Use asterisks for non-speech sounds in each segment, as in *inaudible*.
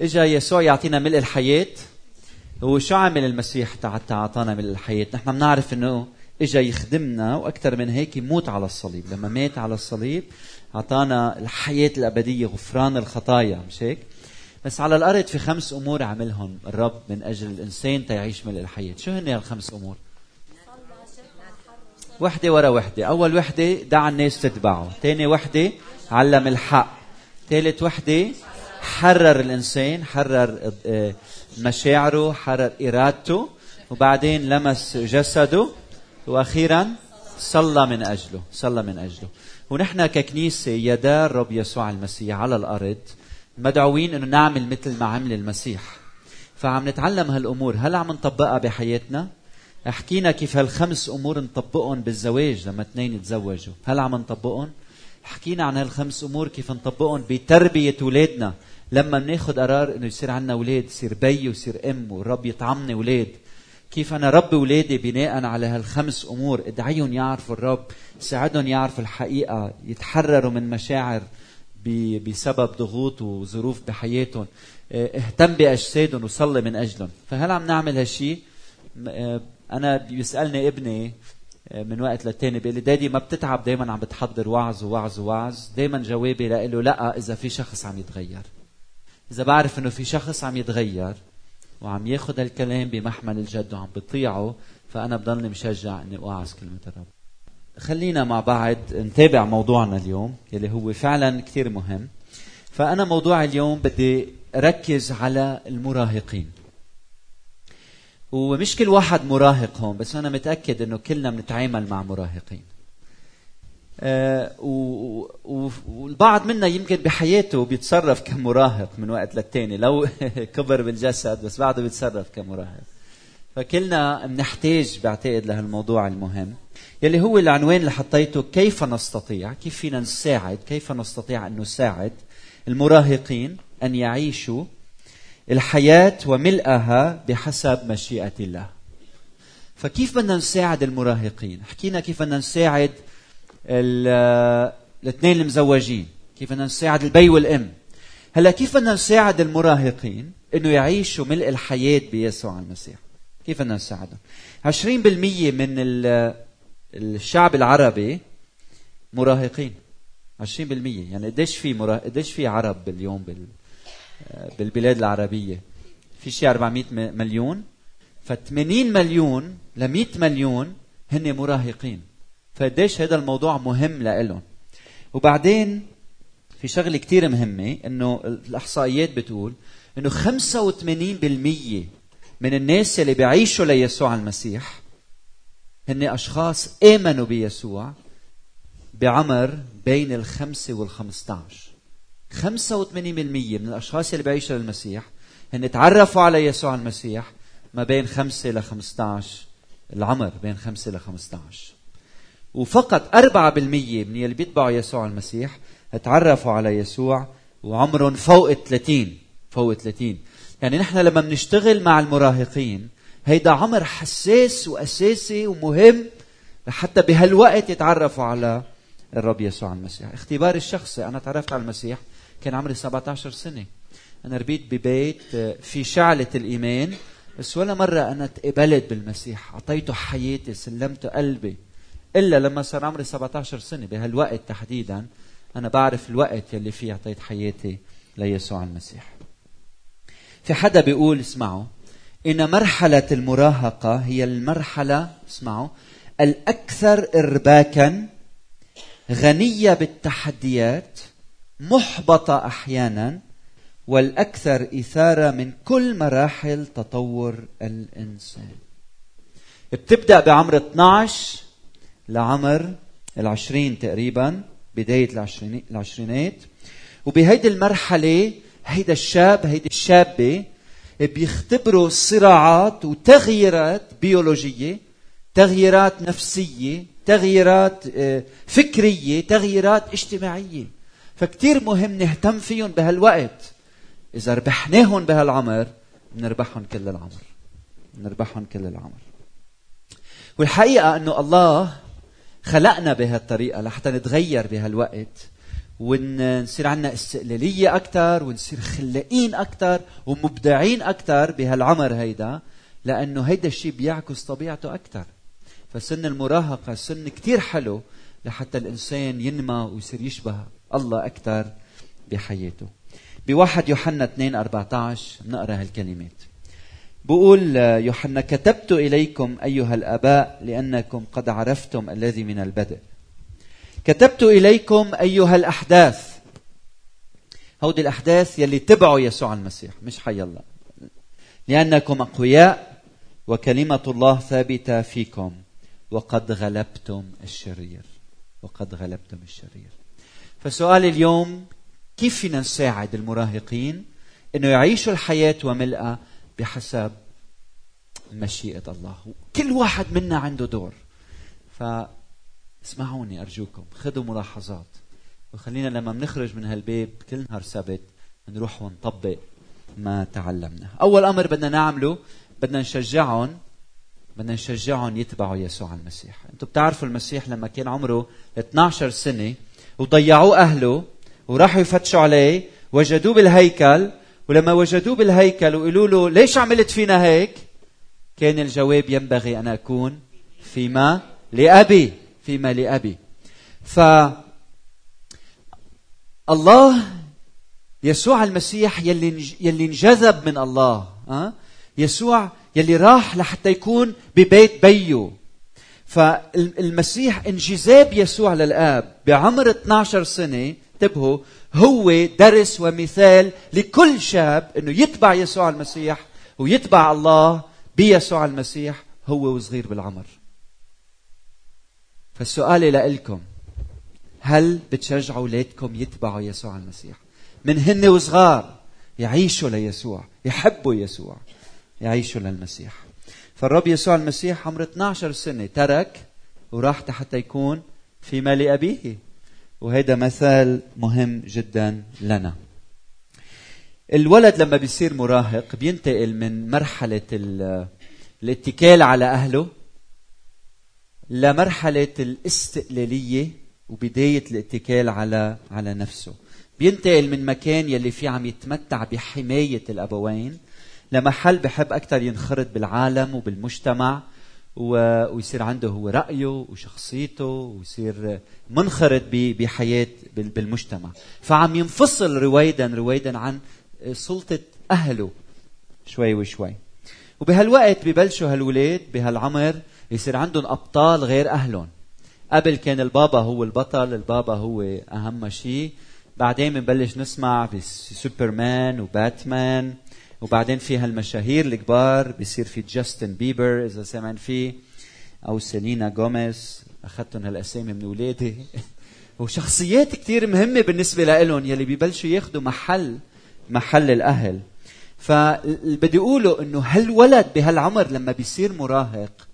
إجا يسوع يعطينا ملء الحياة. هو شو عمل المسيح حتى أعطانا ملء الحياة؟ نحن بنعرف إنه إجا يخدمنا وأكثر من هيك يموت على الصليب. لما مات على الصليب أعطانا الحياة الأبدية غفران الخطايا مش هيك؟ بس على الأرض في خمس أمور عملهم الرب من أجل الإنسان تيعيش ملء الحياة. شو هن هالخمس أمور؟ وحدة ورا وحدة. أول وحدة دعا الناس تتبعه. ثاني وحدة علم الحق. ثالث وحدة حرر الإنسان حرر آه، مشاعره حرر إرادته وبعدين لمس جسده وأخيرا صلى من أجله صلى من أجله. ونحن ككنيسة يدا الرب يسوع المسيح على الأرض مدعوين أنه نعمل مثل ما عمل المسيح. فعم نتعلم هالأمور. هل عم نطبقها بحياتنا؟ حكينا كيف هالخمس أمور نطبقهم بالزواج لما اثنين يتزوجوا هل عم نطبقهم؟ حكينا عن هالخمس أمور كيف نطبقهم بتربية اولادنا لما بناخذ قرار إنه يصير عندنا أولاد يصير بي ويصير أم والرب يطعمني أولاد كيف أنا ربي اولادي بناء على هالخمس أمور؟ ادعيهم يعرفوا الرب ساعدهم يعرفوا الحقيقة يتحرروا من مشاعر بسبب ضغوط وظروف بحياتهم. آه، اهتم بأجسادهم وصلي من أجلهم. فهل عم نعمل هالشيء آه، أنا بيسألني ابني آه، من وقت للتاني بيقول لي دادي ما بتتعب دائما عم بتحضر وعظ ووعظ ووعظ دائما جوابي له لأ إذا في شخص عم يتغير. إذا بعرف إنه في شخص عم يتغير وعم ياخذ الكلام بمحمل الجد وعم بطيعه فأنا بضلني مشجع إني أوعظ كلمة الرب. خلينا مع بعض نتابع موضوعنا اليوم يلي هو فعلا كثير مهم. فأنا موضوع اليوم بدي ركز على المراهقين. ومش كل واحد مراهق هون بس أنا متأكد إنه كلنا بنتعامل مع مراهقين. آه والبعض منا يمكن بحياته بيتصرف كمراهق من وقت للتاني. لو *laughs* كبر بالجسد بس بعده بيتصرف كمراهق. فكلنا بنحتاج بعتقد لهالموضوع المهم. يلي هو العنوان اللي حطيته كيف نستطيع كيف فينا نساعد كيف نستطيع أن نساعد المراهقين أن يعيشوا الحياة وملئها بحسب مشيئة الله. فكيف بدنا نساعد المراهقين؟ حكينا كيف بدنا نساعد الاثنين المزوجين كيف بدنا نساعد البي والأم. هلا كيف بدنا نساعد المراهقين إنه يعيشوا ملء الحياة بيسوع المسيح؟ كيف بدنا نساعدهم 20% من الشعب العربي مراهقين. 20% يعني قديش في مرا... قديش في عرب اليوم بال... بالبلاد العربية؟ في شيء 400 مليون. ف 80 مليون ل 100 مليون هن مراهقين. فقديش هذا الموضوع مهم لإلهم. وبعدين في شغلة كتير مهمة إنه الأحصائيات بتقول إنه 85% من الناس اللي بيعيشوا ليسوع المسيح هن أشخاص آمنوا بيسوع بعمر بين الخمسة والخمسة عشر 85% من الأشخاص اللي بيعيشوا للمسيح هن تعرفوا على يسوع المسيح ما بين 5 ل 15 العمر بين 5 ل 15 وفقط 4% من اللي بيتبعوا يسوع المسيح تعرفوا على يسوع وعمرهم فوق 30 فوق 30 يعني نحن لما بنشتغل مع المراهقين هيدا عمر حساس وأساسي ومهم لحتى بهالوقت يتعرفوا على الرب يسوع المسيح. اختباري الشخصي أنا تعرفت على المسيح كان عمري 17 سنة. أنا ربيت ببيت آه، في شعلة الإيمان بس ولا مرة أنا تقبلت بالمسيح. أعطيته حياتي سلمته قلبي. إلا لما صار عمري 17 سنة بهالوقت تحديدا أنا بعرف الوقت يلي فيه أعطيت حياتي ليسوع المسيح. في حدا بيقول اسمعوا إن مرحلة المراهقة هي المرحلة اسمعوا الأكثر إرباكا غنية بالتحديات محبطة أحيانا والأكثر إثارة من كل مراحل تطور الإنسان. بتبدأ بعمر 12 لعمر العشرين تقريبا بداية العشرينات. وبهيدي المرحلة هيدا الشاب هيدي الشابة بيختبروا صراعات وتغييرات بيولوجية تغييرات نفسية تغييرات آه، فكرية تغييرات اجتماعية. فكتير مهم نهتم فيهم بهالوقت. إذا ربحناهم بهالعمر بنربحهم كل العمر. بنربحهم كل العمر. والحقيقة أنه الله خلقنا بهالطريقة لحتى نتغير بهالوقت ونصير عندنا استقلالية أكثر ونصير خلاقين أكثر ومبدعين أكثر بهالعمر هيدا لأنه هيدا الشيء بيعكس طبيعته أكثر فسن المراهقة سن كتير حلو لحتى الإنسان ينمى ويصير يشبه الله أكثر بحياته. بواحد يوحنا 2 14 نقرأ هالكلمات. بقول يوحنا كتبت إليكم أيها الآباء لأنكم قد عرفتم الذي من البدء. كتبت إليكم أيها الأحداث. هودي الأحداث يلي تبعوا يسوع المسيح مش حي الله. لأنكم أقوياء وكلمة الله ثابتة فيكم. وقد غلبتم الشرير. وقد غلبتم الشرير. فسؤال اليوم كيف فينا نساعد المراهقين إنه يعيشوا الحياة وملئها بحسب مشيئة الله. كل واحد منا عنده دور. ف اسمعوني أرجوكم خذوا ملاحظات. وخلينا لما بنخرج من هالبيت كل نهار سبت نروح ونطبق ما تعلمنا أول أمر بدنا نعمله بدنا نشجعهم بدنا نشجعهم يتبعوا يسوع المسيح. أنتم بتعرفوا المسيح لما كان عمره 12 سنة وضيعوه أهله وراحوا يفتشوا عليه وجدوه بالهيكل ولما وجدوه بالهيكل وقالوا له ليش عملت فينا هيك؟ كان الجواب ينبغي أن أكون فيما لأبي فيما لأبي. ف الله يسوع المسيح يلي يلي انجذب من الله ها؟ يسوع يلي راح لحتى يكون ببيت بيه فالمسيح انجذاب يسوع للآب بعمر 12 سنة انتبهوا هو درس ومثال لكل شاب إنه يتبع يسوع المسيح ويتبع الله بيسوع المسيح هو وصغير بالعمر. فالسؤال لكم هل بتشجعوا أولادكم يتبعوا يسوع المسيح؟ من هن وصغار يعيشوا ليسوع يحبوا يسوع يعيشوا للمسيح. فالرب يسوع المسيح عمره 12 سنة ترك وراح حتى يكون في مال أبيه. وهذا مثال مهم جدا لنا. الولد لما بيصير مراهق بينتقل من مرحلة الاتكال على أهله لمرحلة الاستقلالية وبداية الاتكال على على نفسه. بينتقل من مكان يلي فيه عم يتمتع بحماية الأبوين لمحل بحب أكثر ينخرط بالعالم وبالمجتمع ويصير عنده هو رأيه وشخصيته ويصير منخرط بحياة بالمجتمع. فعم ينفصل رويدا رويدا عن سلطة أهله شوي وشوي. وبهالوقت ببلشوا هالولاد بهالعمر يصير عندهم أبطال غير أهلهم. قبل كان البابا هو البطل البابا هو أهم شيء. بعدين بنبلش نسمع بسوبرمان وباتمان. وبعدين في هالمشاهير الكبار بصير في جاستن بيبر إذا سمعن فيه أو سيلينا جوميز أخذتهم هالأسامي من أولادي. *laughs* وشخصيات كثير مهمة بالنسبة لهم يلي ببلشوا ياخذوا محل محل الأهل. فبدي أقوله إنه هالولد بهالعمر لما بيصير مراهق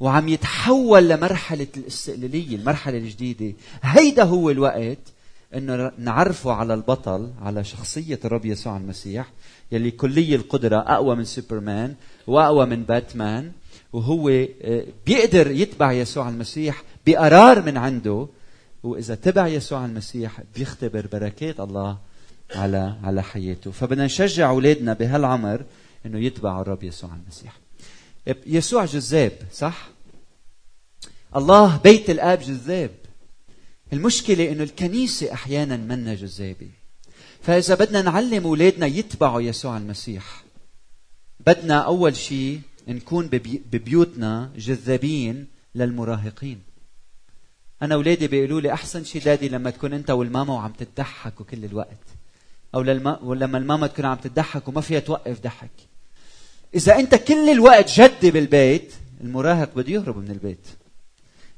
وعم يتحول لمرحلة الاستقلالية المرحلة الجديدة. هيدا هو الوقت انه نعرفه على البطل على شخصية الرب يسوع المسيح يلي كلي القدرة أقوى من سوبرمان وأقوى من باتمان وهو آه، بيقدر يتبع يسوع المسيح بقرار من عنده وإذا تبع يسوع المسيح بيختبر بركات الله على على حياته. فبدنا نشجع أولادنا بهالعمر إنه يتبعوا الرب يسوع المسيح. يسوع جذاب صح؟ الله بيت الآب جذاب. المشكلة إنه الكنيسة أحيانا منا جذابة. فإذا بدنا نعلم أولادنا يتبعوا يسوع المسيح بدنا أول شيء نكون ببيوتنا جذابين للمراهقين. أنا أولادي بيقولوا لي أحسن شيء دادي لما تكون أنت والماما وعم تضحكوا كل الوقت. أو لما الماما تكون عم تضحك وما فيها توقف ضحك. إذا أنت كل الوقت جدي بالبيت المراهق بده يهرب من البيت.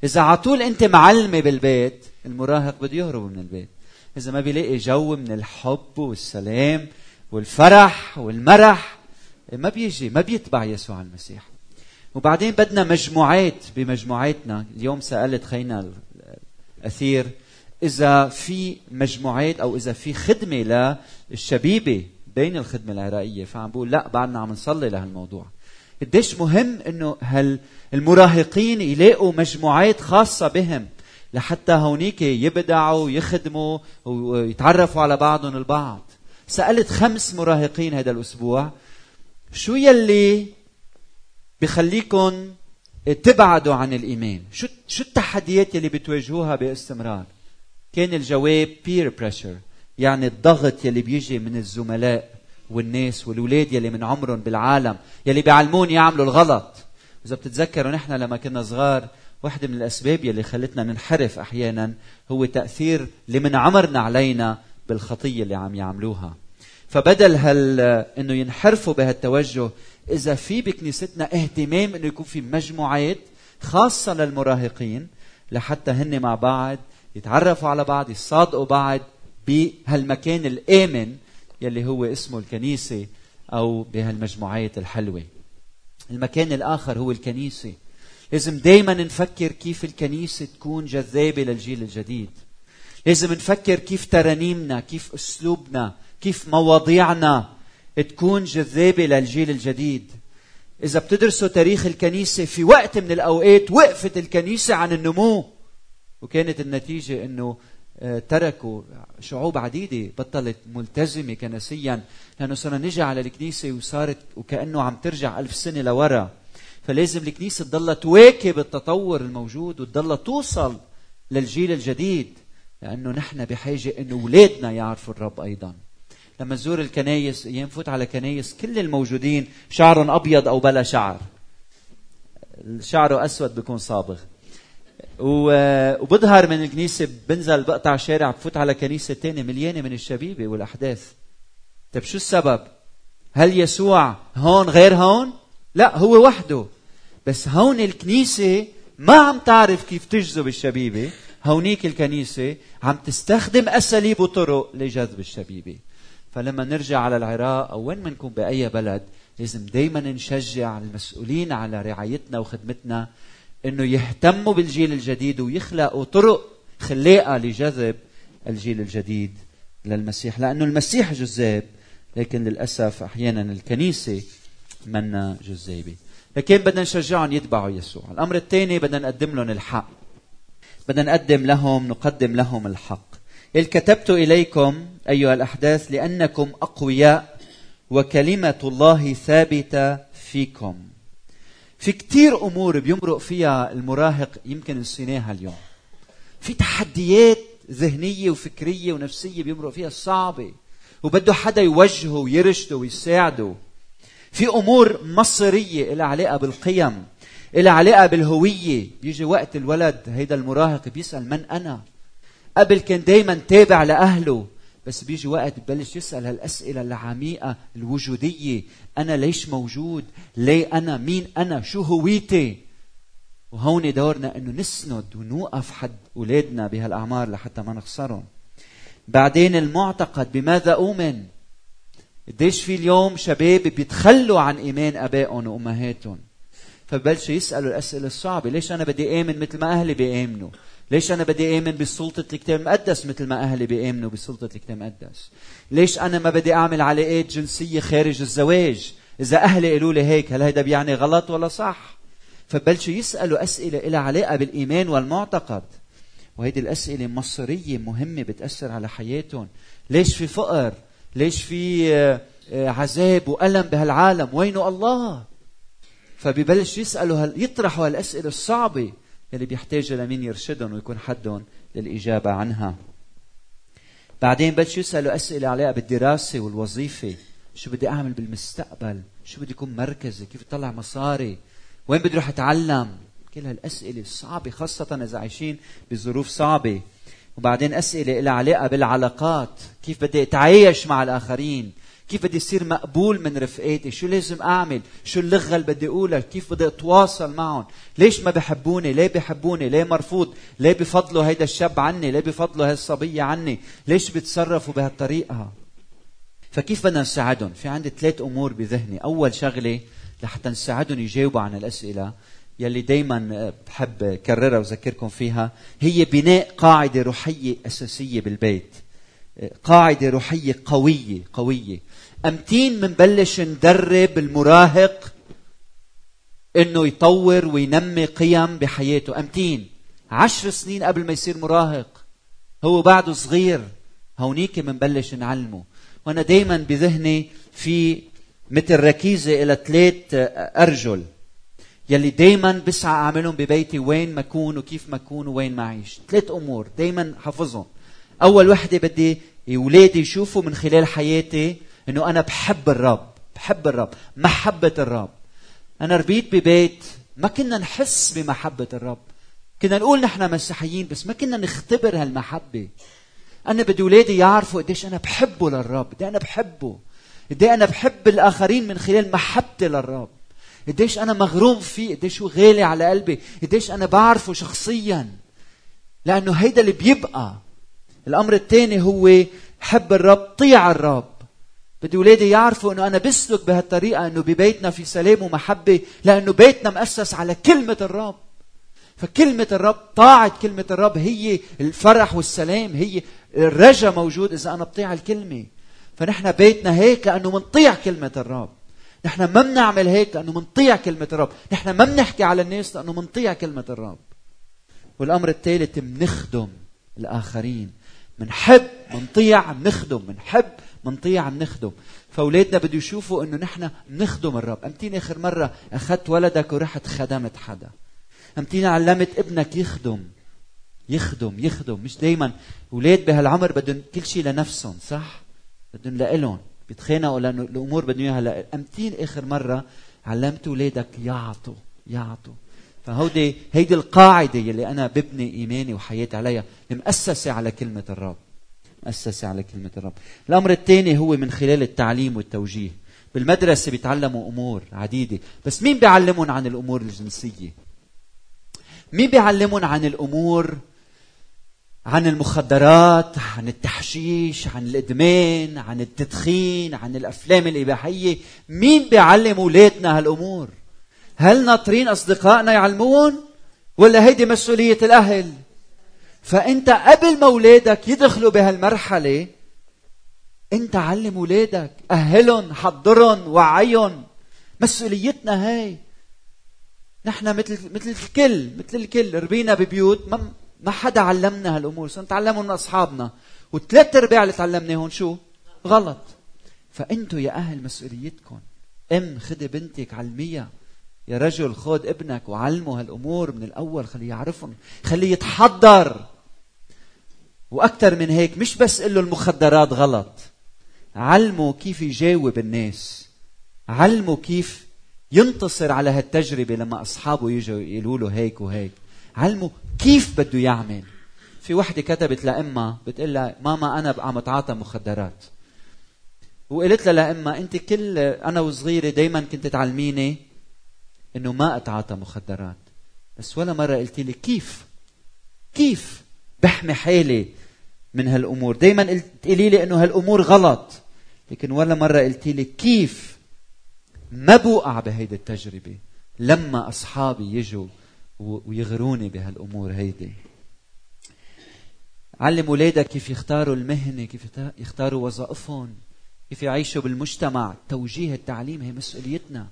إذا على طول أنت معلمة بالبيت المراهق بده يهرب من البيت. إذا ما بيلاقي جو من الحب والسلام والفرح والمرح ما بيجي ما بيتبع يسوع المسيح. وبعدين بدنا مجموعات بمجموعاتنا. اليوم سألت خينا الأثير إذا في مجموعات أو إذا في خدمة للشبيبة بين الخدمة العراقية فعم بقول لا بعدنا عم نصلي لهالموضوع. قديش مهم إنه هال المراهقين يلاقوا مجموعات خاصة بهم لحتى هونيك يبدعوا ويخدموا ويتعرفوا على بعضهم البعض. سألت خمس مراهقين هذا الأسبوع شو يلي بخليكم تبعدوا عن الإيمان؟ شو شو التحديات يلي بتواجهوها باستمرار؟ كان الجواب peer pressure يعني الضغط يلي بيجي من الزملاء. والناس والولاد يلي من عمرهم بالعالم يلي بيعلمون يعملوا الغلط. إذا بتتذكروا نحن لما كنا صغار واحدة من الأسباب يلي خلتنا ننحرف أحيانا هو تأثير اللي من عمرنا علينا بالخطية اللي عم يعملوها. فبدل هال إنه ينحرفوا بهالتوجه إذا في بكنيستنا اهتمام إنه يكون في مجموعات خاصة للمراهقين لحتى هن مع بعض يتعرفوا على بعض يصادقوا بعض بهالمكان الآمن يلي هو اسمه الكنيسة أو بهالمجموعات الحلوة. المكان الآخر هو الكنيسة. لازم دائما نفكر كيف الكنيسة تكون جذابة للجيل الجديد. لازم نفكر كيف ترانيمنا كيف أسلوبنا كيف مواضيعنا تكون جذابة للجيل الجديد. إذا بتدرسوا تاريخ الكنيسة في وقت من الأوقات وقفت الكنيسة عن النمو وكانت النتيجة إنه آه، تركوا شعوب عديدة بطلت ملتزمة كنسيا. لأنه صرنا نجي على الكنيسة وصارت وكأنه عم ترجع ألف سنة لورا. فلازم الكنيسة تضلها تواكب التطور الموجود وتضلها توصل للجيل الجديد. لأنه نحن بحاجة أنه أولادنا يعرفوا الرب أيضا. لما تزور الكنايس ينفوت على كنايس كل الموجودين شعرهم أبيض أو بلا شعر. شعره أسود بيكون صابغ. وبظهر من الكنيسة بنزل بقطع شارع بفوت على كنيسة تانية مليانة من الشبيبة والأحداث. طيب شو السبب؟ هل يسوع هون غير هون؟ لا هو وحده. بس هون الكنيسة ما عم تعرف كيف تجذب الشبيبة. هونيك الكنيسة عم تستخدم أساليب وطرق لجذب الشبيبة. فلما نرجع على العراق أو وين منكم بأي بلد لازم دايما نشجع المسؤولين على رعايتنا وخدمتنا. إنه يهتموا بالجيل الجديد ويخلقوا طرق خلاقه لجذب الجيل الجديد للمسيح. لأنه المسيح جذاب لكن للأسف أحيانا الكنيسة منا جذابة. لكن بدنا نشجعهم يتبعوا يسوع. الأمر الثاني بدنا نقدم لهم الحق. بدنا نقدم لهم نقدم لهم الحق. إذ كتبت إليكم أيها الأحداث لأنكم أقوياء وكلمة الله ثابتة فيكم. في كتير أمور بيمرق فيها المراهق يمكن نسيناها اليوم. في تحديات ذهنية وفكرية ونفسية بيمرق فيها صعبة وبده حدا يوجهه ويرشده ويساعده. في أمور مصيرية لها علاقة بالقيم لها علاقة بالهوية. بيجي وقت الولد هيدا المراهق بيسأل من أنا؟ قبل كان دايما تابع لأهله. بس بيجي وقت ببلش يسأل هالأسئلة العميقة الوجودية. أنا ليش موجود؟ ليه أنا؟ مين أنا؟ شو هويتي؟ وهون دورنا أنه نسند ونوقف حد أولادنا بهالأعمار لحتى ما نخسرهم. بعدين المعتقد بماذا أؤمن؟ قديش في اليوم شباب بيتخلوا عن إيمان أبائهم وأمهاتهم؟ فبلشوا يسألوا الأسئلة الصعبة ليش أنا بدي آمن مثل ما أهلي بيآمنوا؟ ليش أنا بدي آمن بسلطة الكتاب المقدس مثل ما أهلي بيآمنوا بسلطة الكتاب المقدس؟ ليش أنا ما بدي أعمل علاقات جنسية خارج الزواج؟ إذا أهلي قالوا لي هيك هل هيدا بيعني غلط ولا صح؟ فبلشوا يسألوا أسئلة لها علاقة بالإيمان والمعتقد. وهيدي الأسئلة مصيرية مهمة بتأثر على حياتهم. ليش في فقر؟ ليش في آه، آه، عذاب وألم بهالعالم؟ وينه الله؟ فبيبلش يسألوا هال... يطرحوا هالأسئلة الصعبة. يلي بيحتاجوا لمين يرشدهم ويكون حدهم للإجابة عنها. بعدين بلشوا يسألوا أسئلة عليها بالدراسة والوظيفة؟ شو بدي أعمل بالمستقبل؟ شو بدي يكون مركزي؟ كيف اطلع مصاري؟ وين بدي أروح أتعلم؟ كل هالأسئلة الصعبه خاصة إذا عايشين بظروف صعبة. وبعدين أسئلة لها علاقة بالعلاقات. كيف بدي أتعايش مع الآخرين؟ كيف بدي اصير مقبول من رفقاتي؟ شو لازم أعمل؟ شو اللغة اللي بدي أقولها؟ كيف بدي أتواصل معهم؟ ليش ما بحبوني؟ ليه بحبوني؟ ليه مرفوض؟ ليه بفضلوا هيدا الشاب عني؟ ليه بفضلوا هالصبية عني؟ ليش بتصرفوا بهالطريقة؟ فكيف بدنا نساعدهم؟ في عندي ثلاث أمور بذهني. أول شغلة لحتى نساعدهم يجاوبوا عن الأسئلة يلي دايما بحب كررها وذكركم فيها هي بناء قاعدة روحية أساسية بالبيت. قاعدة روحية قوية قوية. امتين منبلش ندرب المراهق إنه يطور وينمي قيم بحياته. امتين عشر سنين قبل ما يصير مراهق هو بعده صغير. هونيك منبلش نعلمه. وأنا دايما بذهني في مثل ركيزة إلى ثلاث أرجل يلي دايما بسعى أعملهم ببيتي وين ما أكون وكيف ما أكون وين ما أعيش. ثلاث أمور دايما حافظهم. أول وحدة بدي أولادي يشوفوا من خلال حياتي إنه أنا بحب الرب بحب الرب محبة الرب. أنا ربيت ببيت ما كنا نحس بمحبة الرب. كنا نقول نحن مسيحيين بس ما كنا نختبر هالمحبة. أنا بدي أولادي يعرفوا قديش أنا بحبه للرب قد أنا بحبه. قد أنا بحب الآخرين من خلال محبتي للرب. قديش أنا مغروم فيه قديش هو غالي على قلبي. قديش أنا بعرفه شخصيا. لأنه هيدا اللي بيبقى. الأمر الثاني هو حب الرب طيع الرب. بدي ولادي يعرفوا إنه أنا بسلك بهالطريقة إنه ببيتنا في سلام ومحبة لأنه بيتنا مؤسس على كلمة الرب. فكلمة الرب طاعة كلمة الرب هي الفرح والسلام هي الرجا موجود إذا أنا بطيع الكلمة. فنحن بيتنا هيك لأنه منطيع كلمة الرب. نحن ما بنعمل هيك لأنه منطيع كلمة الرب. نحن ما بنحكي على الناس لأنه منطيع كلمة الرب. والأمر الثالث بنخدم الآخرين. منحب منطيع بنخدم منحب منطيع بنخدم فأولادنا بده يشوفوا إنه نحن بنخدم الرب. امتين آخر مرة أخذت ولدك ورحت خدمت حدا. امتين علمت ابنك يخدم. يخدم يخدم. مش دايما. أولاد بهالعمر بدهم كل شيء لنفسهم صح؟ بدهم لإلهم. بيتخانقوا لأنه الأمور بدهم إياها امتين آخر مرة علمت أولادك يعطوا يعطوا. فهودي هيدي القاعدة يلي أنا ببني إيماني وحياتي عليها. مؤسسه على كلمة الرب. مؤسسه على كلمة الرب. الأمر الثاني هو من خلال التعليم والتوجيه. بالمدرسة بيتعلموا أمور عديدة. بس مين بيعلمهم عن الأمور الجنسية؟ مين بيعلمهم عن الأمور عن المخدرات عن التحشيش عن الإدمان عن التدخين عن الأفلام الإباحية؟ مين بيعلم اولادنا هالأمور؟ هل ناطرين أصدقائنا يعلمون؟ ولا هيدي مسؤولية الأهل؟ فأنت قبل ما اولادك يدخلوا بهالمرحلة أنت علم اولادك أهلهم حضرهم وعيهم. مسؤوليتنا هاي. نحن مثل مثل الكل مثل الكل. ربينا ببيوت ما ما حدا علمنا هالأمور. سنتعلمهم من أصحابنا؟ وثلاث أرباع اللي تعلمناهم شو؟ غلط. فأنتوا يا أهل مسؤوليتكم. أم خدي بنتك علميها يا رجل خذ ابنك وعلمه هالأمور من الأول. خليه يعرفهم. خليه يتحضر. وأكثر من هيك مش بس قل له المخدرات غلط. علمه كيف يجاوب الناس. علمه كيف ينتصر على هالتجربة لما أصحابه يجوا يقولوا له هيك وهيك. علمه كيف بده يعمل. في وحدة كتبت لأمها بتقول لها ماما أنا عم أتعاطى مخدرات. وقلت لها لأمها أنت كل أنا وصغيرة دايما كنت تعلميني إنه ما أتعاطى مخدرات. بس ولا مرة قلت لي كيف كيف بحمي حالي من هالأمور. دايما تقولي لي إنه هالأمور غلط. لكن ولا مرة قلت لي كيف ما بوقع بهيدي التجربة لما أصحابي يجوا ويغروني بهالأمور هيدي. علم أولادك كيف يختاروا المهنة كيف يختاروا وظائفهم كيف يعيشوا بالمجتمع. توجيه التعليم هي مسؤوليتنا.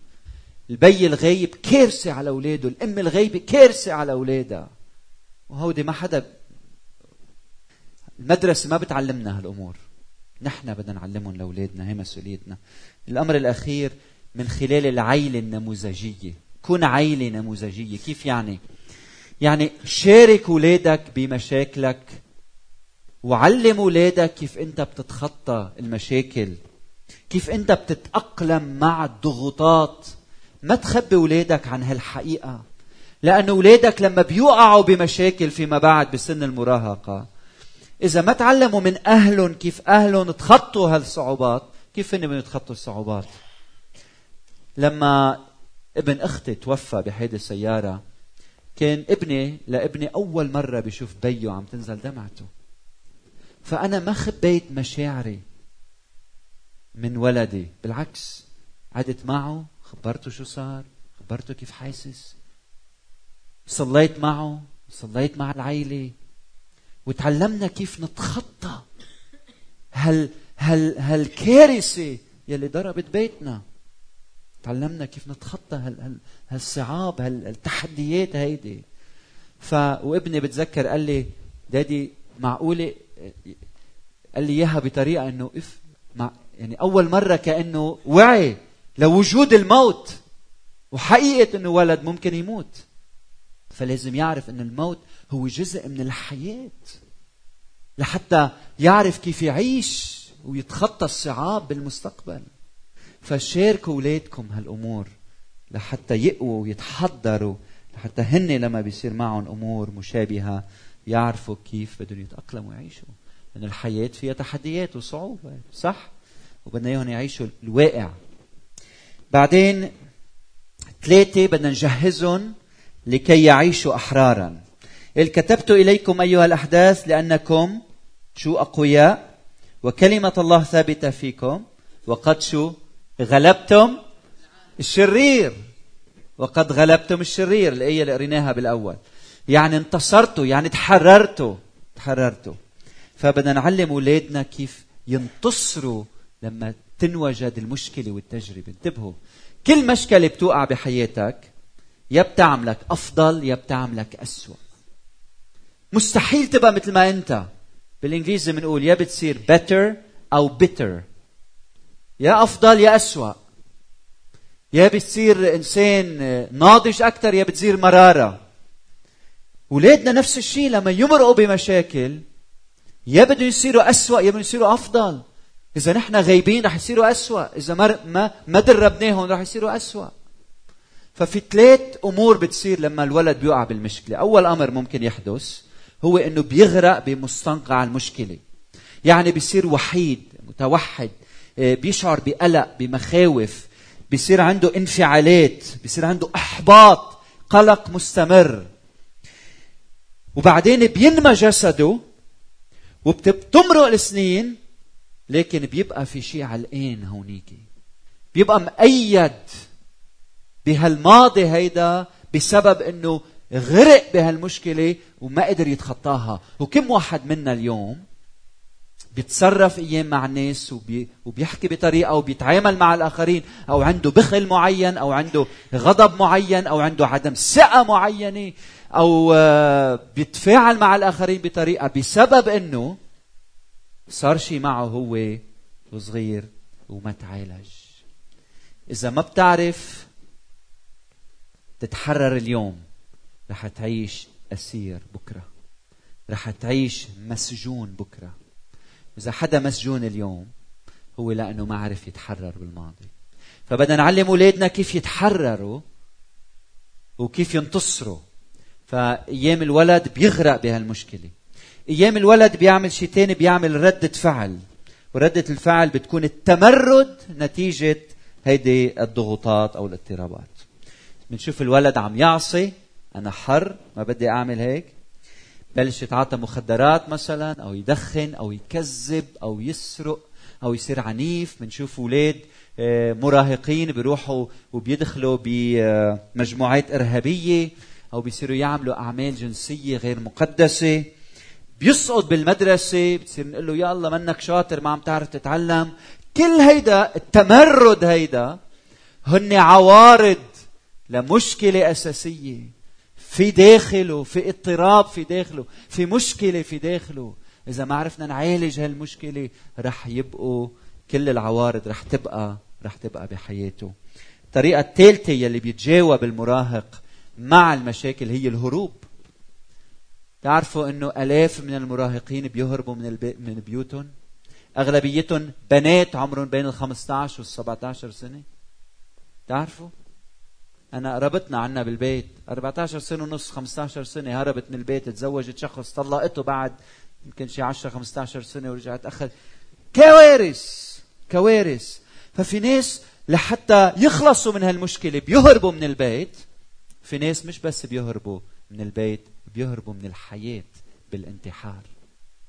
البي الغايب كارثة على أولاده الأم الغايبة كارثة على أولادها. وهودي ما حدا المدرسة ما بتعلمنا هالأمور. نحن بدنا نعلمهم لأولادنا هي مسؤوليتنا. الأمر الأخير من خلال العيلة النموذجية. كن عيلة نموذجية كيف يعني؟ يعني شارك أولادك بمشاكلك وعلم أولادك كيف أنت بتتخطى المشاكل كيف أنت بتتأقلم مع الضغوطات. ما تخبي أولادك عن هالحقيقة لأن أولادك لما بيوقعوا بمشاكل فيما بعد بسن المراهقة إذا ما تعلموا من أهلهم كيف أهلهم تخطوا هالصعوبات كيف هن يتخطوا الصعوبات؟ لما ابن أختي توفى بهيدي السيارة كان ابني لابني أول مرة بشوف بيه عم تنزل دمعته. فأنا ما خبيت مشاعري من ولدي بالعكس قعدت معه خبرته شو صار خبرته كيف حاسس. صليت معه صليت مع العيلة. وتعلمنا كيف نتخطى. هال هال هالكارثه يلي ضربت بيتنا؟ تعلمنا كيف نتخطى هال هال هالصعاب هالتحديات هيدي. ف وابني بتذكر قال لي دادي معقولة؟ قال لي إياها بطريقة إنه اف مع يعني أول مرة كأنه وعي لوجود الموت. وحقيقة إنه ولد ممكن يموت. فلازم يعرف إن الموت هو جزء من الحياة. لحتى يعرف كيف يعيش ويتخطى الصعاب بالمستقبل. فشاركوا أولادكم هالأمور لحتى يقووا ويتحضروا لحتى هن لما بيصير معهم أمور مشابهة يعرفوا كيف بدهم يتأقلموا ويعيشوا. لأن الحياة فيها تحديات وصعوبات صح؟ وبدنا إياهم يعيشوا الواقع. بعدين ثلاثة بدنا نجهزهم لكي يعيشوا أحرارا. إذ كتبت إليكم أيها الأحداث لأنكم شو أقوياء وكلمة الله ثابتة فيكم وقد شو غلبتم الشرير. وقد غلبتم الشرير الآية اللي قريناها بالأول. يعني انتصرتوا يعني تحررتوا تحررتوا. فبدنا نعلم أولادنا كيف ينتصروا لما تنوجد المشكلة والتجربة. انتبهوا كل مشكلة بتوقع بحياتك يا بتعملك أفضل يا بتعملك أسوأ. مستحيل تبقى مثل ما أنت. بالإنجليزي بنقول يا بتصير better أو bitter. يا أفضل يا أسوأ. يا بتصير إنسان ناضج أكثر يا بتصير مرارة. اولادنا نفس الشيء لما يمرقوا بمشاكل يا بده يصيروا أسوأ يا بده يصيروا أفضل. إذا نحن غايبين رح يصيروا أسوأ. إذا ما ما دربناهم رح يصيروا أسوأ. ففي ثلاث أمور بتصير لما الولد بيقع بالمشكلة. أول أمر ممكن يحدث هو إنه بيغرق بمستنقع المشكلة. يعني بيصير وحيد متوحد آه، بيشعر بقلق بمخاوف بيصير عنده انفعالات بيصير عنده أحباط قلق مستمر. وبعدين بينمى جسده وبتمرق السنين لكن بيبقى في شيء علقان هونيك. بيبقى مقيد بهالماضي هيدا بسبب إنه غرق بهالمشكلة وما قدر يتخطاها. وكم واحد منا اليوم بيتصرف أيام مع الناس وبي وبيحكي بطريقة وبيتعامل مع الآخرين أو عنده بخل معين أو عنده غضب معين أو عنده عدم ثقة معينة أو آه، بيتفاعل مع الآخرين بطريقة بسبب إنه صار شيء معه هو وصغير وما تعالج. إذا ما بتعرف تتحرر اليوم. رح تعيش أسير بكرة. رح تعيش مسجون بكرة. إذا حدا مسجون اليوم هو لأنه ما عرف يتحرر بالماضي. فبدنا نعلم أولادنا كيف يتحرروا وكيف ينتصروا. فأيام الولد بيغرق بهالمشكلة. أيام الولد بيعمل شيء تاني بيعمل ردة فعل. وردة الفعل بتكون التمرد نتيجة هيدي الضغوطات أو الاضطرابات. بنشوف الولد عم يعصي. أنا حر ما بدي أعمل هيك. بلش يتعاطى مخدرات مثلا أو يدخن أو يكذب أو يسرق أو يصير عنيف. بنشوف أولاد آه، مراهقين بيروحوا وبيدخلوا بمجموعات إرهابية أو بيصيروا يعملوا أعمال جنسية غير مقدسة. بيسقط بالمدرسة بتصير نقول له يلا منك شاطر ما عم تعرف تتعلم. كل هيدا التمرد هيدا هن عوارض لمشكله أساسية. في داخله في اضطراب في داخله في مشكلة في داخله. إذا ما عرفنا نعالج هالمشكلة رح يبقوا كل العوارض رح تبقى رح تبقى بحياته. الطريقة الثالثة يلي بيتجاوب المراهق مع المشاكل هي الهروب. تعرفوا إنه آلاف من المراهقين بيهربوا من البي... من بيوتهم؟ أغلبيتهم بنات عمرهم بين ال 15 وال 17 سنة. تعرفوا أنا قربتنا عنا بالبيت. 14 سنة ونص 15 سنة هربت من البيت تزوجت شخص طلقته بعد يمكن شي 10 15 سنة ورجعت أخذ. كوارث كوارث. ففي ناس لحتى يخلصوا من هالمشكلة بيهربوا من البيت. في ناس مش بس بيهربوا من البيت بيهربوا من الحياة بالانتحار.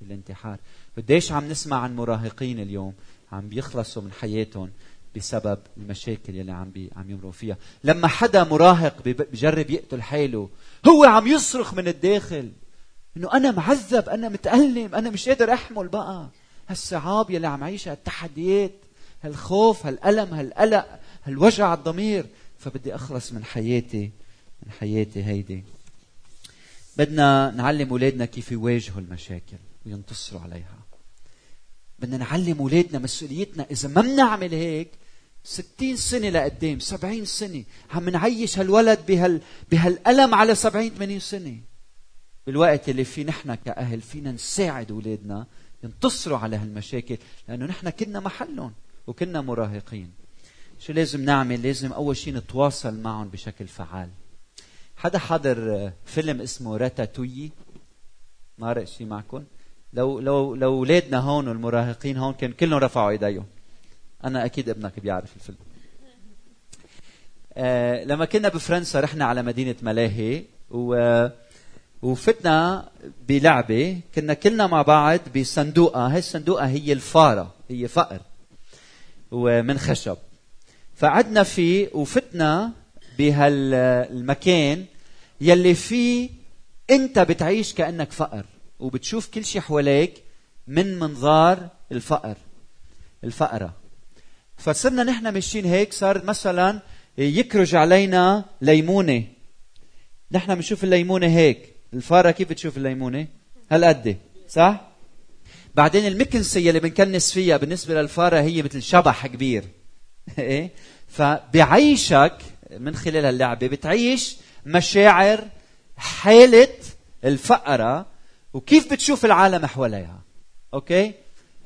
بالانتحار. قديش عم نسمع عن مراهقين اليوم عم بيخلصوا من حياتهم. بسبب المشاكل يلي عم بي عم يمروا فيها. لما حدا مراهق بجرب يقتل حاله هو عم يصرخ من الداخل إنه أنا معذب أنا متألم أنا مش قادر أحمل بقى. هالصعاب يلي عم عيشها التحديات هالخوف هالألم هالقلق هالوجع الضمير. فبدي أخلص من حياتي من حياتي هيدي. بدنا نعلم أولادنا كيف يواجهوا المشاكل وينتصروا عليها. بدنا نعلم أولادنا مسؤوليتنا. إذا ما بنعمل هيك ستين سنة لقدام سبعين سنة. عم نعيش هالولد بهال بهالألم على سبعين ثمانين سنة. بالوقت اللي فيه نحن كأهل فينا نساعد أولادنا ينتصروا على هالمشاكل لأنه نحن كنا محلهم وكنا مراهقين. شو لازم نعمل؟ لازم أول شيء نتواصل معهم بشكل فعال. حدا حضر فيلم اسمه راتاتويي مارق شيء معكم؟ لو لو لو أولادنا هون والمراهقين هون كان كلهم رفعوا إيديهم. أنا أكيد ابنك بيعرف الفيلم. آه لما كنا بفرنسا رحنا على مدينة ملاهي و وفتنا بلعبة كنا كلنا مع بعض بصندوقة. هاي الصندوقة هي الفارة هي فأر ومن خشب. فقعدنا فيه وفتنا بهالمكان يلي فيه أنت بتعيش كأنك فقر وبتشوف كل شيء حواليك من منظار الفقر الفقرة. فصرنا نحن ماشيين هيك صار مثلا يكرج علينا ليمونة. نحن بنشوف الليمونة هيك. الفارة كيف بتشوف الليمونة؟ هالقد صح؟ بعدين المكنسة اللي بنكنس فيها بالنسبة للفارة هي مثل شبح كبير. *laughs* إيه؟ فبعيشك من خلال هاللعبة بتعيش مشاعر حاله الفقرة وكيف بتشوف العالم حواليها. أوكي؟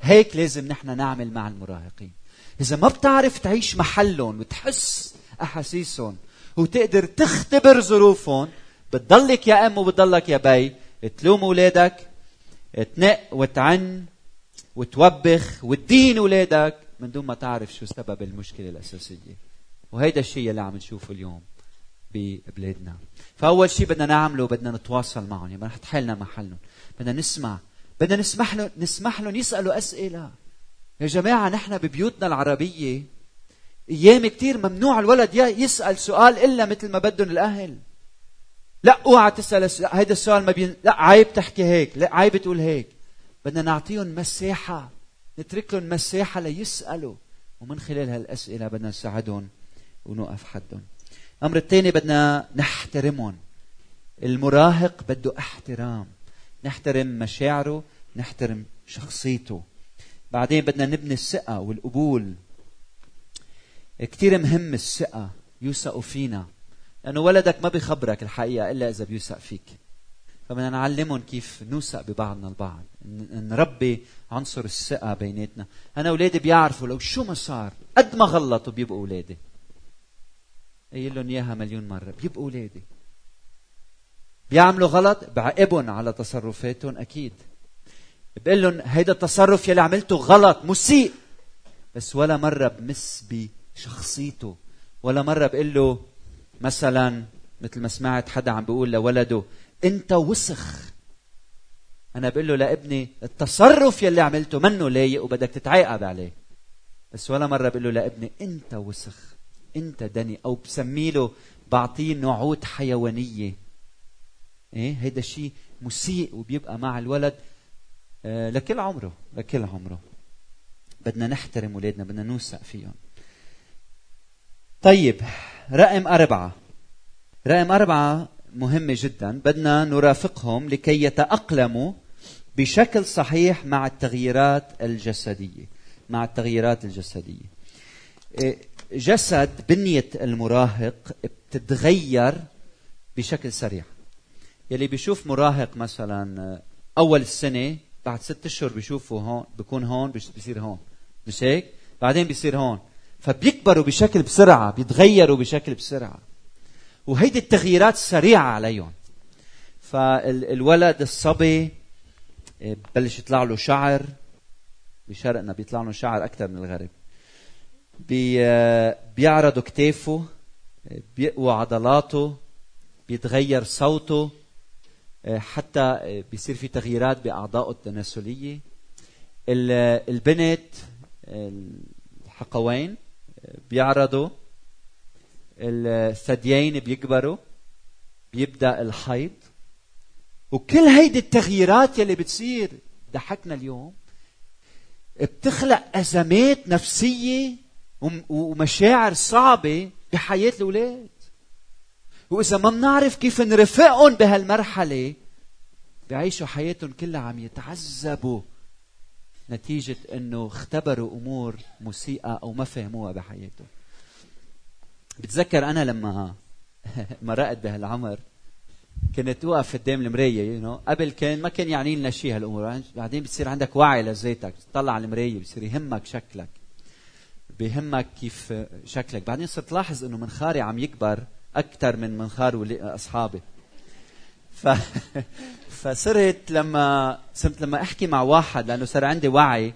هيك لازم نحن نعمل مع المراهقين. إذا ما بتعرف تعيش محلهم وتحس أحاسيسهم وتقدر تختبر ظروفهم بتضلك يا أم وبتضلك يا بي تلوم أولادك تنق وتعن وتوبخ وتدين أولادك من دون ما تعرف شو سبب المشكلة الأساسية. وهيدا الشيء اللي عم نشوفه اليوم ببلادنا. فأول شيء بدنا نعمله بدنا نتواصل معهم. يعني نحط حالنا محلهم. بدنا نسمع. بدنا نسمح لهم نسمح لهم يسألوا أسئلة. يا جماعة نحن ببيوتنا العربية أيام كثير ممنوع الولد يسأل سؤال إلا مثل ما بدهم الأهل. لا اوعى تسأل هيدا السؤال ما بين لا عيب تحكي هيك لا عيب تقول هيك. بدنا نعطيهم مساحة نترك لهم مساحة ليسألوا. ومن خلال هالأسئلة بدنا نساعدهم ونوقف حدهم. الأمر الثاني بدنا نحترمهم. المراهق بده احترام. نحترم مشاعره نحترم شخصيته. بعدين بدنا نبني الثقة والقبول. كثير مهم الثقة يوثقوا فينا. لأنه ولدك ما بيخبرك الحقيقة إلا إذا بيوثق فيك. فبدنا نعلمهم كيف نوثق ببعضنا البعض. نربي عنصر الثقة بيناتنا. أنا أولادي بيعرفوا لو شو ما صار. قد ما غلطوا بيبقوا أولادي. قايل لهم إياها مليون مرة. بيبقوا أولادي. بيعملوا غلط بعاقبهم على تصرفاتهم أكيد. بقول لهم هيدا التصرف يلي عملته غلط مسيء بس ولا مرة بمس بشخصيته. ولا مرة بقول له مثلا مثل ما سمعت حدا عم بيقول لولده أنت وسخ. أنا بقول له لابني التصرف يلي عملته منه لايق وبدك تتعاقب عليه. بس ولا مرة بقول له لابني أنت وسخ. أنت دني. أو بسمي له بعطيه نعوت حيوانية. إيه هيدا الشيء مسيء وبيبقى مع الولد. لكل عمره لكل عمره. بدنا نحترم اولادنا بدنا نوثق فيهم. طيب رقم أربعة. رقم أربعة مهمة جدا. بدنا نرافقهم لكي يتأقلموا بشكل صحيح مع التغييرات الجسدية مع التغييرات الجسدية. إيه، جسد بنية المراهق بتتغير بشكل سريع. يلي بيشوف مراهق مثلا أول السنة بعد ست أشهر بيشوفه هون بيكون هون بيصير هون. مش هيك؟ بعدين بيصير هون. فبيكبروا بشكل بسرعة بيتغيروا بشكل بسرعة. وهيدي التغييرات سريعة عليهم. فالولد الصبي ببلش يطلع له شعر. بشرقنا بيطلع له شعر أكثر من الغرب. بي بيعرضوا كتافه بيقوى عضلاته بيتغير صوته. حتى بيصير في تغييرات باعضائه التناسلية. البنت الحقوين بيعرضوا. الثديين بيكبروا. بيبدأ الحيض. وكل هيدي التغييرات يلي بتصير ضحكنا اليوم بتخلق أزمات نفسية ومشاعر صعبة بحياة الأولاد. وإذا ما بنعرف كيف نرفقهم بهالمرحلة بيعيشوا حياتهم كلها عم يتعذبوا نتيجة إنه اختبروا أمور مسيئة أو ما فهموها بحياتهم. بتذكر أنا لما *laughs* مرقت بهالعمر كنت اوقف قدام المراية يو نو قبل كان ما كان يعني لنا شيء هالأمور. بعدين بتصير عندك وعي لذاتك تطلع على المراية بصير يهمك شكلك بيهمك كيف شكلك. بعدين صرت لاحظ إنه منخاري عم يكبر أكثر من منخار أصحابي. ف... *laughs* فصرت لما صرت لما أحكي مع واحد لأنه صار عندي وعي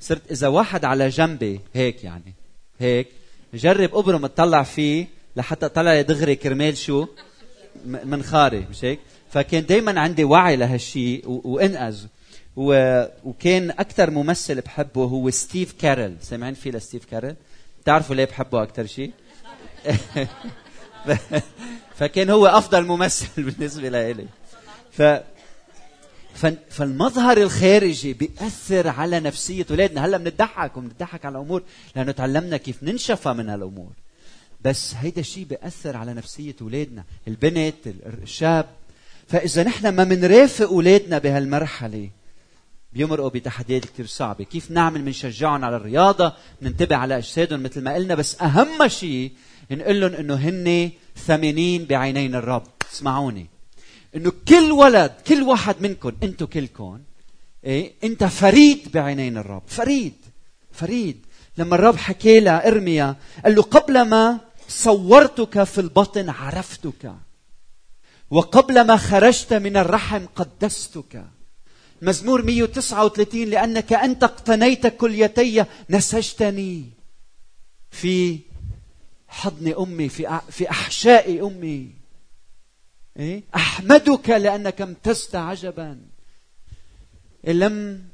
صرت إذا واحد على جنبي هيك يعني هيك جرب ابرم اطلع فيه لحتى طلع دغري كرمال شو؟ منخاري مش هيك؟ فكان دائما عندي وعي لهالشيء وانقذ و... وكان أكثر ممثل بحبه هو ستيف كارل. سامعين فيه لستيف كاريل؟ بتعرفوا ليه بحبه أكثر شيء *laughs* *laughs* فكان هو أفضل ممثل *laughs* بالنسبة لي ف فالمظهر الخارجي بيأثر على نفسية أولادنا. هلأ بنضحك وبنضحك على الأمور لأنه تعلمنا كيف ننشفى من هالأمور بس هيدا الشيء بيأثر على نفسية أولادنا البنت الشاب. فإذا نحن ما منرافق أولادنا بهالمرحلة بيمرقوا بتحديات كثير صعبة. كيف نعمل بنشجعهم على الرياضة ننتبه على أجسادهم مثل ما قلنا بس أهم شيء نقول لهم إنه هن ثمينين بعينين الرب. اسمعوني. إنه كل ولد كل واحد منكم أنتم كلكم إيه أنت فريد بعينين الرب. فريد فريد. لما الرب حكى لها إرميا قال له قبل ما صورتك في البطن عرفتك. وقبل ما خرجت من الرحم قدستك. مزمور 139 لأنك أنت اقتنيت كليتي نسجتني في حضن أمي في في أحشاء أمي. إيه؟ أحمدك لأنك امتزت عجبا. لم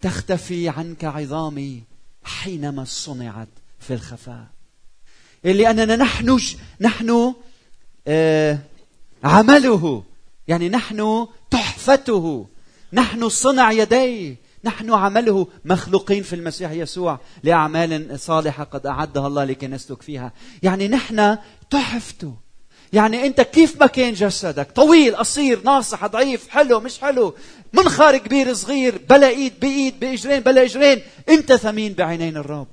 تختفي عنك عظامي حينما صنعت في الخفاء. لأننا نحن نحن آه عمله. يعني نحن تحفته. نحن صنع يديه. نحن عمله مخلوقين في المسيح يسوع لأعمال صالحة قد أعدها الله لكي نسلك فيها. يعني نحن تحفته يعني أنت كيف ما كان جسدك؟ طويل قصير ناصح ضعيف حلو مش حلو. منخار كبير صغير بلا إيد بإيد بإجرين بلا إجرين. أنت ثمين بعينين الرب.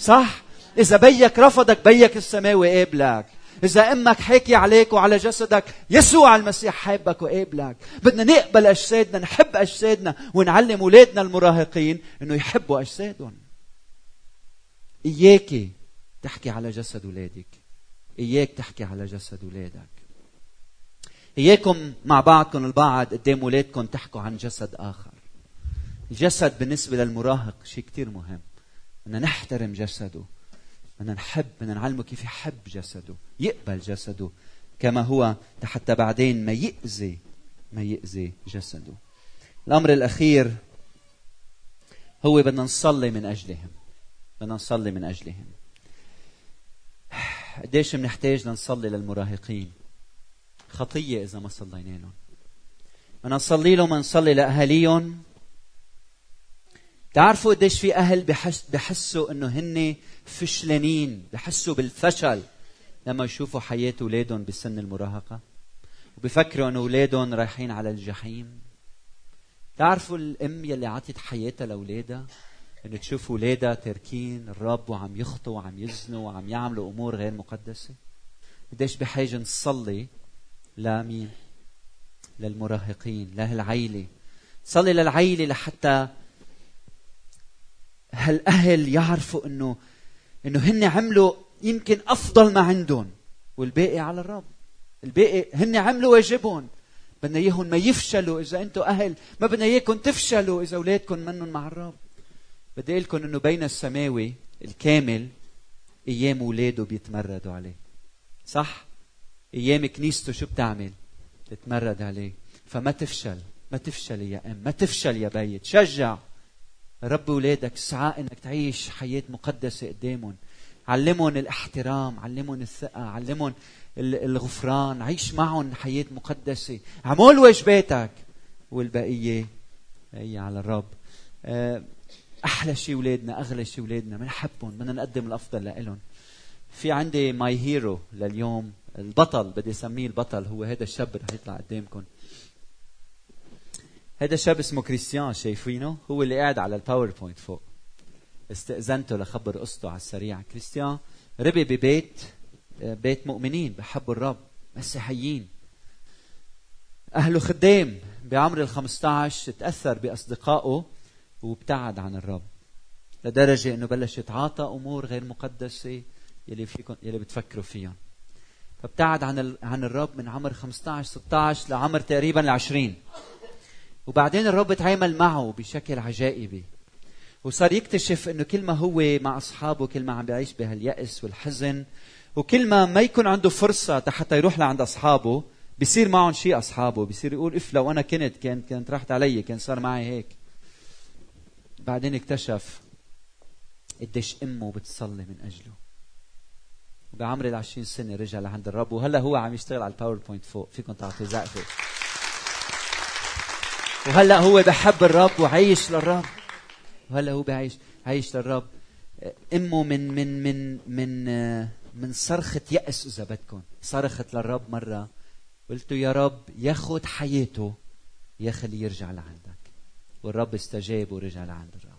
صح؟ إذا بيك رفضك بيك السماوي قابلك إذا أمك حاكي عليك وعلى جسدك يسوع المسيح حابك وقابلك. بدنا نقبل أجسادنا نحب أجسادنا ونعلم أولادنا المراهقين أنه يحبوا أجسادهم. إياكي تحكي على جسد أولادك. إياك تحكي على جسد أولادك. إياكم مع بعضكم البعض قدام أولادكم تحكوا عن جسد آخر. الجسد بالنسبة للمراهق شيء كتير مهم. بدنا نحترم جسده. بدنا نحب بدنا نعلمه كيف يحب جسده. يقبل جسده كما هو حتى بعدين ما يأذي ما يأذي جسده. الأمر الأخير هو بدنا نصلي من أجلهم بدنا نصلي من أجلهم. قديش بنحتاج لنصلي للمراهقين؟ خطية إذا ما صلينا لهم. بدنا نصلي لهم نصلي لأهاليهم. تعرفوا قديش في أهل بحس بحسوا إنه هن فشلانين بحسوا بالفشل. لما يشوفوا حياة أولادهم بسن المراهقة وبفكروا أن أولادهم رايحين على الجحيم. تعرفوا الأم يلي عطت حياتها لأولادها؟ أن تشوف أولادها تاركين الرب وعم يخطوا وعم يزنوا وعم يعملوا أمور غير مقدسة. قديش بحاجة نصلي لمين؟ للمراهقين لهالعيلة. صلي للعيلة لحتى هالأهل يعرفوا انه إنه هن عملوا يمكن أفضل ما عندهم. والباقي على الرب. الباقي هن عملوا واجبهم. بدنا إياهم ما يفشلوا. إذا أنتم أهل ما بدنا إياكم تفشلوا. إذا أولادكم منهم مع الرب. بدي أقول لكم إنه بين السماوي الكامل أيام أولاده بيتمردوا عليه. صح؟ أيام كنيسته شو بتعمل؟ بتتمرد عليه. فما تفشل. ما تفشل يا أم. ما تفشل يا بيت. شجع. رب أولادك اسعى إنك تعيش حياة مقدسة قدامهم. علمهم الاحترام علمهم الثقة علمهم الغفران. عيش معهم حياة مقدسة. عمول واجباتك والبقية هي على الرب. آه، أحلى شيء أولادنا أغلى شيء أولادنا. بنحبهم بدنا نقدم الأفضل لهم في عندي my hero لليوم. البطل بدي أسميه البطل. هو هذا الشاب رح يطلع قدامكم. هذا الشاب اسمه كريستيان شايفينه؟ هو اللي قاعد على ال PowerPoint فوق. استأذنته لخبر قصته على السريع. كريستيان ربي ببيت بيت مؤمنين بحبوا الرب مسيحيين. أهله خدام بعمر ال 15 تأثر بأصدقائه وابتعد عن الرب لدرجة أنه بلش يتعاطى أمور غير مقدسة يلي فيكم يلي بتفكروا فيهم. فابتعد عن عن الرب من عمر 15 16 لعمر تقريبا ال 20 وبعدين الرب تعامل معه بشكل عجائبي. وصار يكتشف إنه كل ما هو مع أصحابه كل ما عم بيعيش بهاليأس والحزن وكل ما ما يكون عنده فرصة حتى يروح لعند أصحابه بيصير معهم شيء أصحابه بيصير يقول إف لو أنا كنت كانت كانت راحت علي كان صار معي هيك. بعدين اكتشف قديش أمه بتصلي من أجله. وبعمر ال 20 سنة رجع لعند الرب وهلا هو عم يشتغل على ال PowerPoint فوق فيكم تعطوا زقفة. وهلا هو بحب الرب وعايش للرب. وهلا هو بعيش عايش للرب. امه من من من من من صرخة يأس إذا بدكم. صرخت للرب مرة. قلت يا رب ياخذ حياته يا خليه يرجع لعندك. والرب استجاب ورجع لعند الرب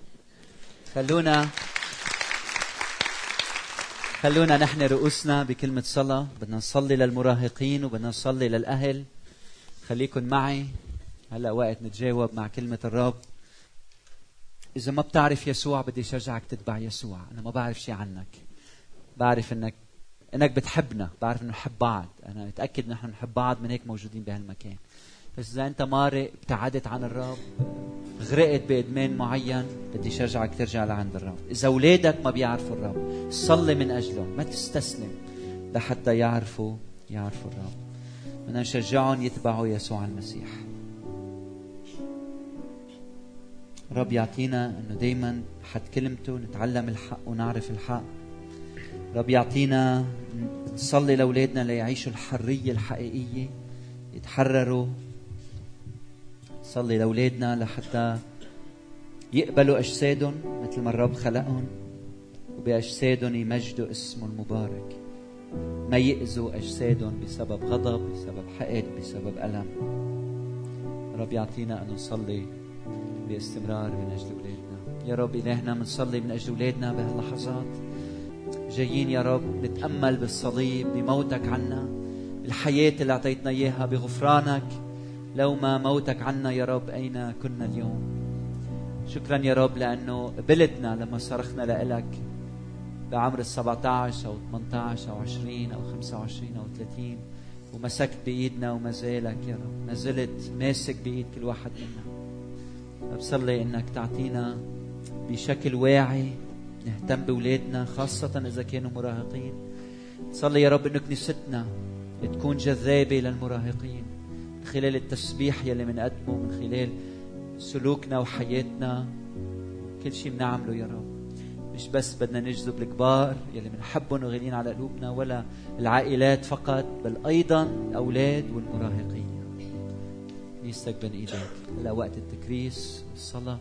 خلونا خلونا نحن رؤوسنا بكلمة صلاة. بدنا نصلي للمراهقين وبدنا نصلي للأهل. خليكن معي. هلا وقت نتجاوب مع كلمة الرب. إذا ما بتعرف يسوع بدي شجعك تتبع يسوع. أنا ما بعرف شيء عنك. بعرف إنك إنك بتحبنا. بعرف إنه نحب بعض. أنا متأكد نحن نحب بعض من هيك موجودين بهالمكان. بس إذا أنت مارق ابتعدت عن الرب غرقت بإدمان معين بدي شجعك ترجع لعند الرب. إذا أولادك ما بيعرفوا الرب صلي من أجلهم. ما تستسلم لحتى يعرفوا يعرفوا الرب. بدنا نشجعهم يتبعوا يسوع المسيح. رب يعطينا إنه دائما حد كلمته نتعلم الحق ونعرف الحق. رب يعطينا نصلي لأولادنا ليعيشوا الحرية الحقيقية يتحرروا. نصلي لأولادنا لحتى يقبلوا أجسادهم مثل ما الرب خلقهم وبأجسادهم يمجدوا اسمه المبارك. ما يأذوا أجسادهم بسبب غضب بسبب حقد بسبب ألم. رب يعطينا أن نصلي باستمرار من أجل أولادنا يا رب إلهنا بنصلي من أجل أولادنا بهاللحظات جايين يا رب نتأمل بالصليب بموتك عنا الحياة اللي أعطيتنا إياها بغفرانك. لو ما موتك عنا يا رب أين كنا اليوم؟ شكرا يا رب لأنه قبلتنا لما صرخنا لإلك بعمر ال 17 أو 18 أو 20 أو 25 أو 30 ومسكت بإيدنا وما زالك يا رب. ما زلت ماسك بإيد كل واحد منا. بصلي إنك تعطينا بشكل واعي نهتم بأولادنا خاصة إذا كانوا مراهقين. صلي يا رب إنه كنيستنا تكون جذابة للمراهقين من خلال التسبيح يلي بنقدمه من خلال سلوكنا وحياتنا. كل شيء بنعمله يا رب. مش بس بدنا نجذب الكبار يلي بنحبهم وغاليين على قلوبنا ولا العائلات فقط بل أيضا الأولاد والمراهقين. كنيستك بين إيدك هلا وقت التكريس الصلاة.